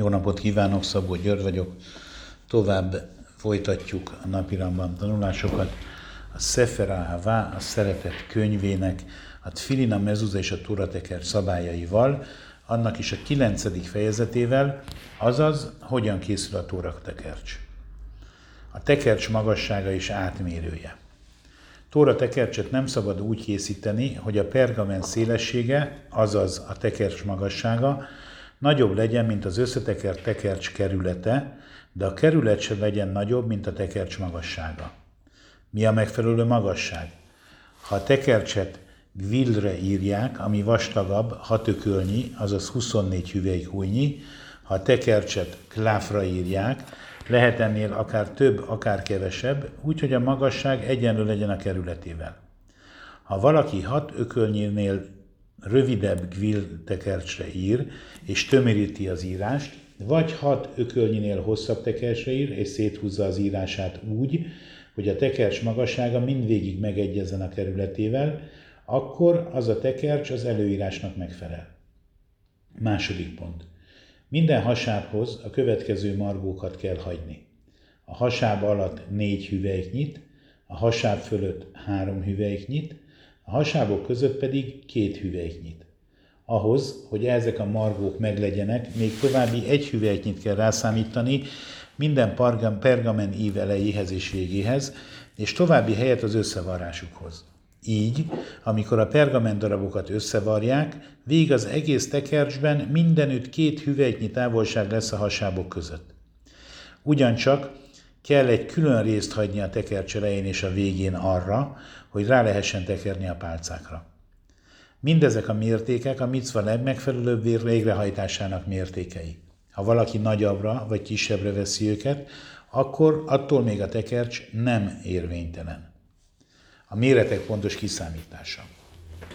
Jó napot kívánok, Szabó György vagyok. Tovább folytatjuk a napiramban tanulásokat. A Sefer Ahava, a szeretet könyvének, a Tfilina Mezuza és a Turateker szabályaival, annak is a kilencedik fejezetével, azaz, hogyan készül a Tóra tekercs. A tekercs magassága is átmérője. Tóra tekercset nem szabad úgy készíteni, hogy a pergamen szélessége, azaz a tekercs magassága, nagyobb legyen, mint az összetekert tekercs kerülete, de a kerület se legyen nagyobb, mint a tekercs magassága. Mi a megfelelő magasság? Ha a tekercset gvillre írják, ami vastagabb, 6 ökölnyi, azaz 24 hüvelykújnyi, ha a tekercset kláfra írják, lehet ennél akár több, akár kevesebb, úgyhogy a magasság egyenlő legyen a kerületével. Ha valaki 6 ökölnyinél rövidebb gvill tekercsre ír, és tömöríti az írást, vagy hat ökölnyinél hosszabb tekercsre ír, és széthúzza az írását úgy, hogy a tekercs magassága mindvégig megegyezzen a kerületével, akkor az a tekercs az előírásnak megfelel. Második pont. Minden hasábhoz a következő margókat kell hagyni. A hasáb alatt négy hüvelyknyit, a hasáb fölött három hüvelyknyit, a hasábok között pedig két hüvelyknyit. Ahhoz, hogy ezek a margók meglegyenek, még további egy hüvelyknyit kell rászámítani minden pergamen ív elejéhez és végéhez, és további helyet az összevarrásukhoz. Így, amikor a pergamen darabokat összevarják, vég az egész tekercsben mindenütt két hüvelyknyi távolság lesz a hasábok között. Ugyancsak kell egy külön részt hagyni a tekercs elején és a végén arra, hogy rá lehessen tekerni a pálcákra. Mindezek a mértékek a micva legmegfelelőbb végrehajtásának mértékei. Ha valaki nagyobbra vagy kisebbre veszi őket, akkor attól még a tekercs nem érvénytelen. A méretek pontos kiszámítása.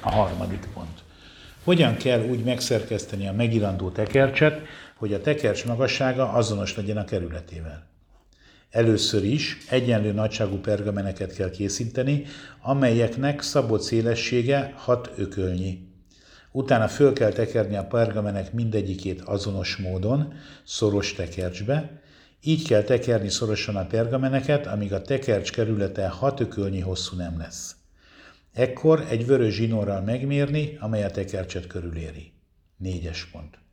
A harmadik pont. Hogyan kell úgy megszerkeszteni a megirandó tekercset, hogy a tekercs magassága azonos legyen a kerületével? Először is egyenlő nagyságú pergameneket kell készíteni, amelyeknek szabott szélessége 6 ökölnyi. Utána föl kell tekerni a pergamenek mindegyikét azonos módon, szoros tekercsbe, így kell tekerni szorosan a pergameneket, amíg a tekercs kerülete 6 ökölnyi hosszú nem lesz. Ekkor egy vörös zsinórral megmérni, amely a tekercset körüléri. Négyes pont.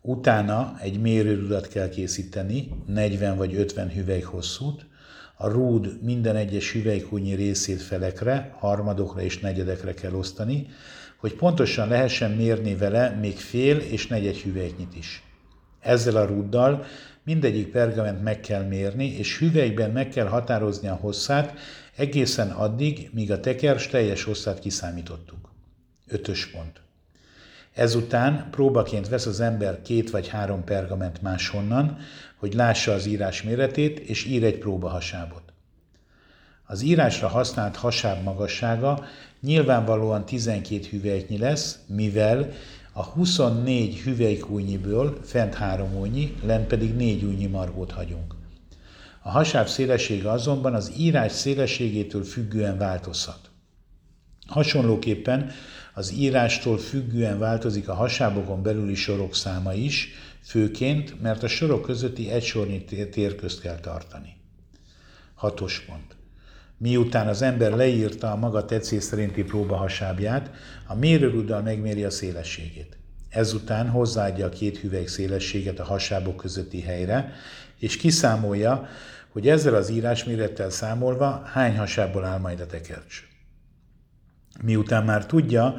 Utána egy mérőrudat kell készíteni, 40 vagy 50 hüvelyk hosszút, a rúd minden egyes hüvelykúnyi részét felekre, harmadokra és negyedekre kell osztani, hogy pontosan lehessen mérni vele még fél és negyed hüvelyknyit is. Ezzel a rúddal mindegyik pergament meg kell mérni, és hüvelykben meg kell határozni a hosszát egészen addig, míg a tekercs teljes hosszát kiszámítottuk. Ötös pont. Ezután próbaként vesz az ember két vagy három pergament máshonnan, hogy lássa az írás méretét, és ír egy próbahasábot. Az írásra használt hasáb magassága nyilvánvalóan 12 hüvelyknyi lesz, mivel a 24 hüvelykújnyiből fent három újnyi, lent pedig négy újnyi margót hagyunk. A hasáb szélessége azonban az írás szélességétől függően változhat. Hasonlóképpen az írástól függően változik a hasábokon belüli sorok száma is, főként, mert a sorok közötti egysornyi térközt kell tartani. Hatos pont. Miután az ember leírta a maga tetszés szerinti próbahasábját, a mérőruddal megméri a szélességét. Ezután hozzáadja a két hüvelyk szélességet a hasábok közötti helyre, és kiszámolja, hogy ezzel az írásmérettel számolva hány hasából áll majd a tekercs. Miután már tudja,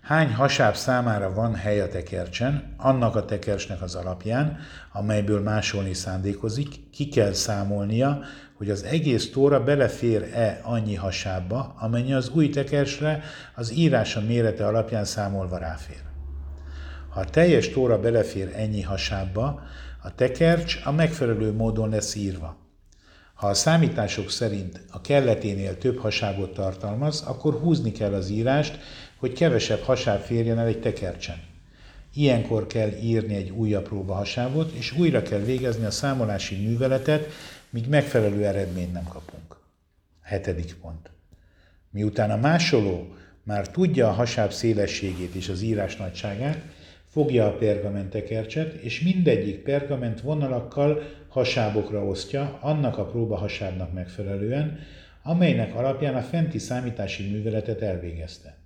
hány hasáb számára van hely a tekercsen, annak a tekercsnek az alapján, amelyből másolni szándékozik, ki kell számolnia, hogy az egész tóra belefér-e annyi hasábba, amennyi az új tekercsre az írása mérete alapján számolva ráfér. Ha a teljes tóra belefér ennyi hasábba, a tekercs a megfelelő módon lesz írva. Ha a számítások szerint a kelleténél több hasábot tartalmaz, akkor húzni kell az írást, hogy kevesebb hasáb férjen el egy tekercsen. Ilyenkor kell írni egy újabb próbahasábot, és újra kell végezni a számolási műveletet, míg megfelelő eredményt nem kapunk. Hetedik pont. Miután a másoló már tudja a hasáb szélességét és az írás nagyságát, fogja a pergamentekercset, és mindegyik pergament vonalakkal hasábokra osztja, annak a próba hasábnak megfelelően, amelynek alapján a fenti számítási műveletet elvégezte.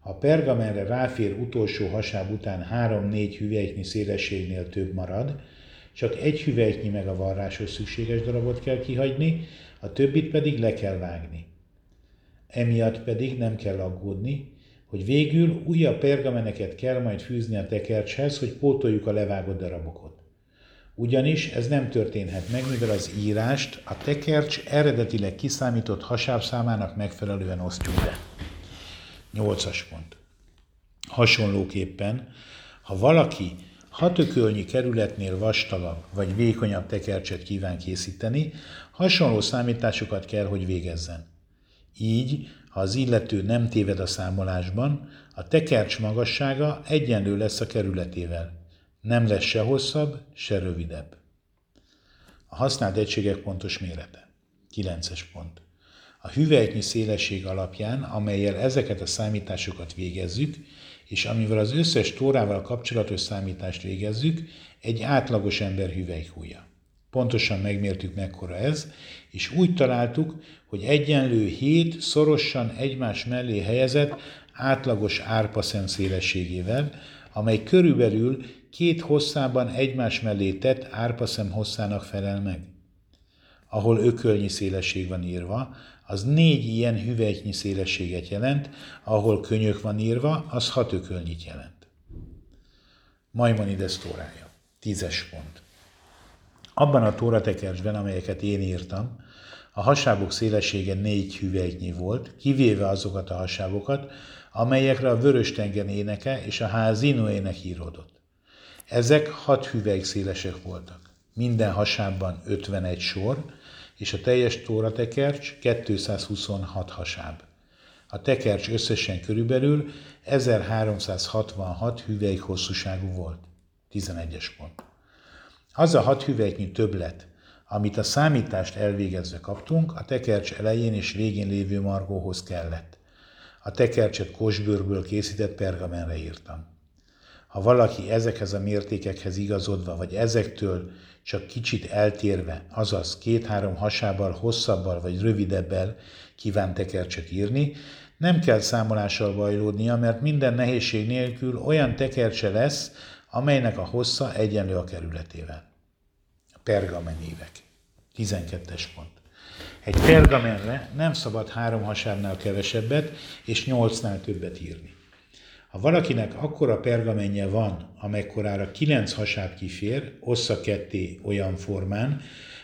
Ha pergamenre ráfér utolsó hasáb után 3-4 hüvelyknyi szélességnél több marad, csak egy hüvelyknyi meg a varráshoz szükséges darabot kell kihagyni, a többit pedig le kell vágni. Emiatt pedig nem kell aggódni, hogy végül újabb pergameneket kell majd fűzni a tekercshez, hogy pótoljuk a levágott darabokat. Ugyanis ez nem történhet meg, mivel az írást a tekercs eredetileg kiszámított hasábszámának megfelelően osztjuk be. Nyolcas pont. Hasonlóképpen, ha valaki hatökölnyi kerületnél vastagabb vagy vékonyabb tekercset kíván készíteni, hasonló számításokat kell, hogy végezzen. Így, ha az illető nem téved a számolásban, a tekercs magassága egyenlő lesz a kerületével. Nem lesz se hosszabb, se rövidebb. A használt egységek pontos mérete. 9-es pont. A hüvelyknyi szélesség alapján, amelyel ezeket a számításokat végezzük, és amivel az összes tórával kapcsolatos számítást végezzük, egy átlagos ember hüvelykúja. Pontosan megmértük, mekkora ez, és úgy találtuk, hogy egyenlő hét szorosan egymás mellé helyezett átlagos árpaszem szélességével, amely körülbelül két hosszában egymás mellé tett árpaszem hosszának felel meg. Ahol ökölnyi szélesség van írva, az négy ilyen hüvelyknyi szélességet jelent, ahol könyök van írva, az hat ökölnyit jelent. Maimonides tórája. Tízes pont. Abban a tóratekercsben, amelyeket én írtam, a hasábok szélessége négy hüvelyknyi volt, kivéve azokat a hasábokat, amelyekre a Vörös-tenger éneke és a Házino ének íródott. Ezek hat hüvelyk szélesek voltak. Minden hasábban 51 sor, és a teljes tóratekercs 226 hasáb. A tekercs összesen körülbelül 1366 hüvelyk hosszúságú volt. 11-es pont. Az a hat hüvelyknyi többlet, amit a számítást elvégezve kaptunk, a tekercs elején és végén lévő margóhoz kellett. A tekercset kosbőrből készített pergamenre írtam. Ha valaki ezekhez a mértékekhez igazodva, vagy ezektől csak kicsit eltérve, azaz két-három hasábbal, hosszabbal vagy rövidebbel kíván tekercset írni, nem kell számolással bajlódnia, mert minden nehézség nélkül olyan tekercse lesz, amelynek a hossza egyenlő a kerületével. Pergamenívek. 12-es pont. Egy pergamenre nem szabad három hasábnál kevesebbet és nyolcnál többet írni. Ha valakinek akkora pergamenje van, amekkorára kilenc hasáb kifér, ossza ketté olyan formán,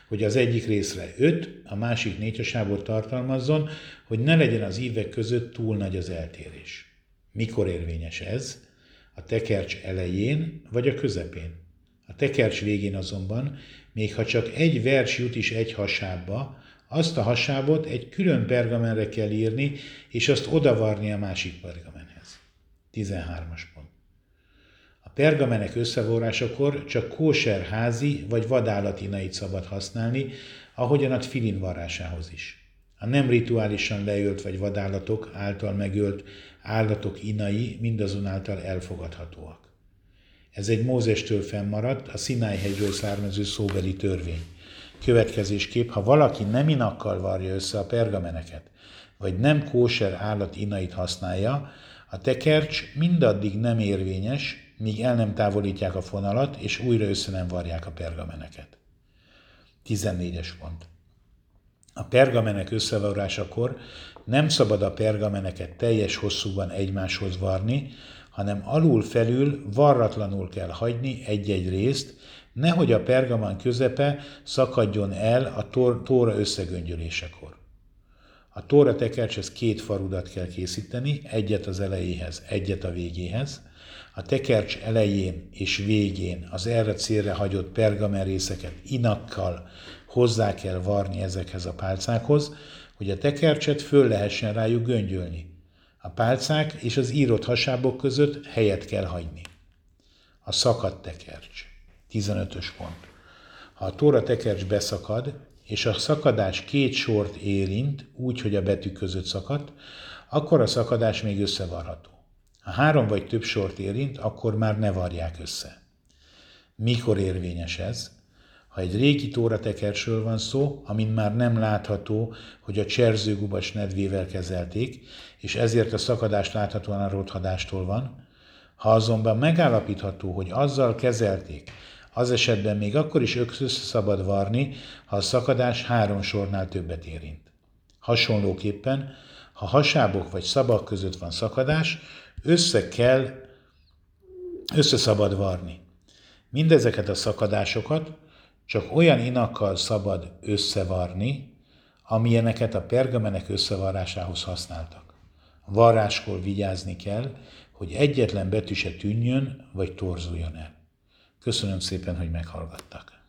hogy az egyik részre öt, a másik négy hasábot tartalmazzon, hogy ne legyen az ívek között túl nagy az eltérés. Mikor érvényes ez? A tekercs elején vagy a közepén? A tekercs végén azonban, még ha csak egy vers jut is egy hasábba, azt a hasábot egy külön pergamenre kell írni, és azt odavarni a másik pergamenhez. 13-as pont. A pergamenek összevorrásakor csak kóser házi vagy vadállatinait szabad használni, ahogyan a filin varrásához is. A nem rituálisan leölt vagy vadállatok által megölt állatok inai mindazonáltal elfogadhatóak. Ez egy Mózestől fennmaradt, a Sinai-hegyről származó szóbeli törvény. Következésképp, ha valaki nem inakkal varja össze a pergameneket, vagy nem kóser állat inait használja, a tekercs mindaddig nem érvényes, míg el nem távolítják a fonalat, és újra össze nem varják a pergameneket. 14-es pont. A pergamenek összevarrásakor nem szabad a pergameneket teljes hosszúban egymáshoz varni, hanem alul-felül varratlanul kell hagyni egy-egy részt, nehogy a pergaman közepe szakadjon el a tóra összegöngyölésekor. A tóra tekercshez két farudat kell készíteni, egyet az elejéhez, egyet a végéhez. A tekercs elején és végén az erre célra hagyott pergamenrészeket inakkal hozzá kell varni ezekhez a pálcákhoz, hogy a tekercset föl lehessen rájuk göngyölni. A pálcák és az írott hasábok között helyet kell hagyni. A szakadt tekercs. 15-ös pont. Ha a tóra tekercs beszakad, és a szakadás két sort érint, úgy, hogy a betűk között szakadt, akkor a szakadás még összevarható. Ha három vagy több sort érint, akkor már ne varják össze. Mikor érvényes ez? Ha egy régi tóratekersről van szó, amin már nem látható, hogy a cserzőgubas nedvével kezelték, és ezért a szakadás láthatóan a rothadástól van, ha azonban megállapítható, hogy azzal kezelték, az esetben még akkor is össze szabad varni, ha a szakadás három sornál többet érint. Hasonlóképpen, ha hasábok vagy szabak között van szakadás, össze kell, össze szabad varni. Mindezeket a szakadásokat csak olyan inakkal szabad összevarni, amilyeneket a pergamenek összevarrásához használtak. Varráskor vigyázni kell, hogy egyetlen betű se tűnjön vagy torzuljon el. Köszönöm szépen, hogy meghallgattak.